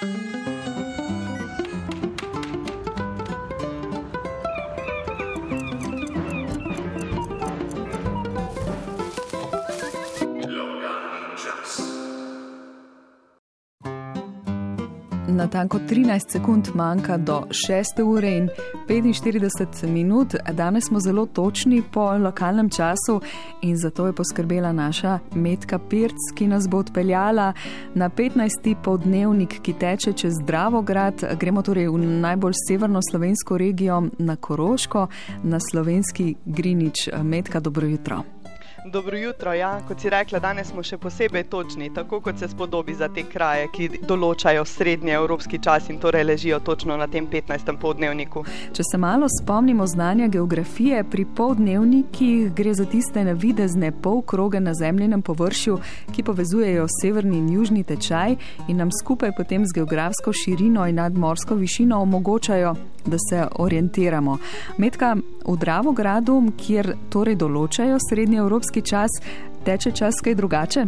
Thank you. Natanko 13 sekund manjka do 6 ure in 45 minut. Danes smo zelo točni po lokalnem času in zato je poskrbela naša Metka Pirc, ki nas bo odpeljala na 15. poldnevnik, ki teče čez Dravograd. Gremo torej v najbolj severno slovensko regijo na Koroško, na slovenski Grinič. Metka, dobro jutro. Dobro jutro. Ja. Kot si rekla, danes smo še posebej točni, tako kot se spodobi za te kraje, ki določajo srednji evropski čas in torej ležijo točno na tem 15. poldnevniku. Če se malo spomnimo znanja geografije, pri poldnevnikih gre za tiste navidezne polkroge na zemljenem površju, ki povezujejo severni in južni tečaj in nam skupaj potem z geografsko širino in nadmorsko višino omogočajo, da se orientiramo. Medka v Dravogradu, kjer torej določajo srednji evropski čas, teče čas kaj drugače?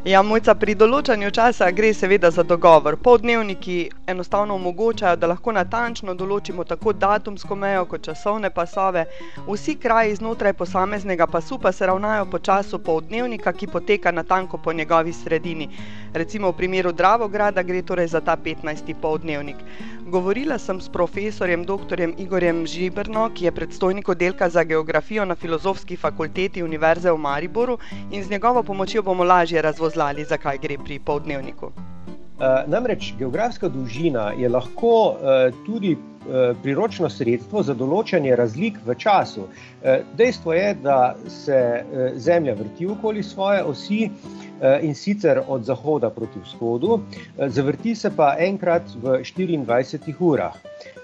Ja, mojca, pri določanju časa gre seveda za dogovor. Poldnevniki enostavno omogočajo, da lahko natančno določimo tako datumsko mejo kot časovne pasove. Vsi kraji znotraj posameznega pasu pa se ravnajo po času poldnevnika, ki poteka natanko po njegovi sredini. Recimo v primeru Dravograda gre torej za ta 15. poldnevnik. Govorila sem s profesorjem dr. Igorjem Žibrno, ki je predstojnik oddelka za geografijo na Filozofski fakulteti Univerze v Mariboru in z njegovo pomočjo bomo lažje razvozlali, zakaj gre pri poldnevniku. Uh, namreč geografska dolžina je lahko uh, tudi uh, priročno sredstvo za določanje razlik v času. Dejstvo je, da se Zemlja vrti okoli svoje osi, in sicer od zahoda proti vzhodu, zavrti se pa enkrat v 24 urah.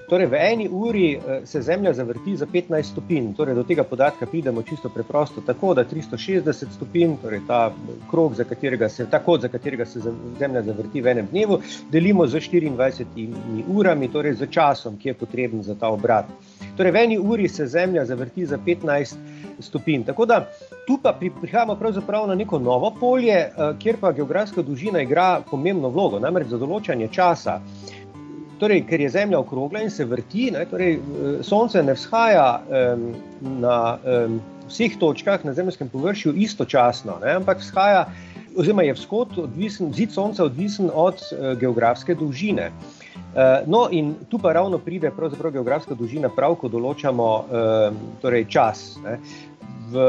Torej, v eni uri eh, se Zemlja zavrti za 15 stopinj. Torej, do tega podatka pridemo čisto preprosto, tako da 360 stopinj, torej ta krog, za katerega se, ta kot, za katerega se Zemlja zavrti v enem dnevu, delimo z 24 urami, torej z časom, ki je potreben za ta obrat. Torej, v eni uri se Zemlja zavrti za 15 stopinj. Tako da tu pa prihajamo pravzaprav na neko novo polje, eh, kjer pa geografska dolžina igra pomembno vlogo, namreč za določanje časa. Torej, ker je Zemlja okrogla in se vrti, ne, torej, eh, Sonce ne vzhaja um, na um, vseh točkah na zemljskem površju istočasno, ne, ampak vzhaja, oziroma je vzhod odvisen, zid Sonca odvisen od uh, geografske dolžine. Uh, no, in tu pa ravno pride geografska dolžina, prav ko določamo uh, torej čas. Ne v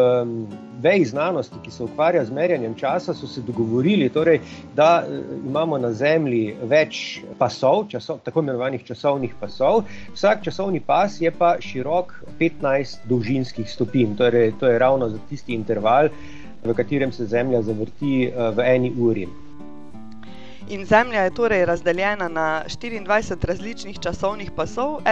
veji znanosti, ki se ukvarja z merjanjem časa, so se dogovorili, torej, da eh, imamo na Zemlji več pasov, časov, tako imenovanih časovnih pasov. Vsak časovni pas je pa širok 15 dolžinskih stopinj, torej, to je ravno za tisti interval, v katerem se Zemlja zavrti eh, v eni uri. In Zemlja je torej razdeljena na 24 različnih časovnih pasov.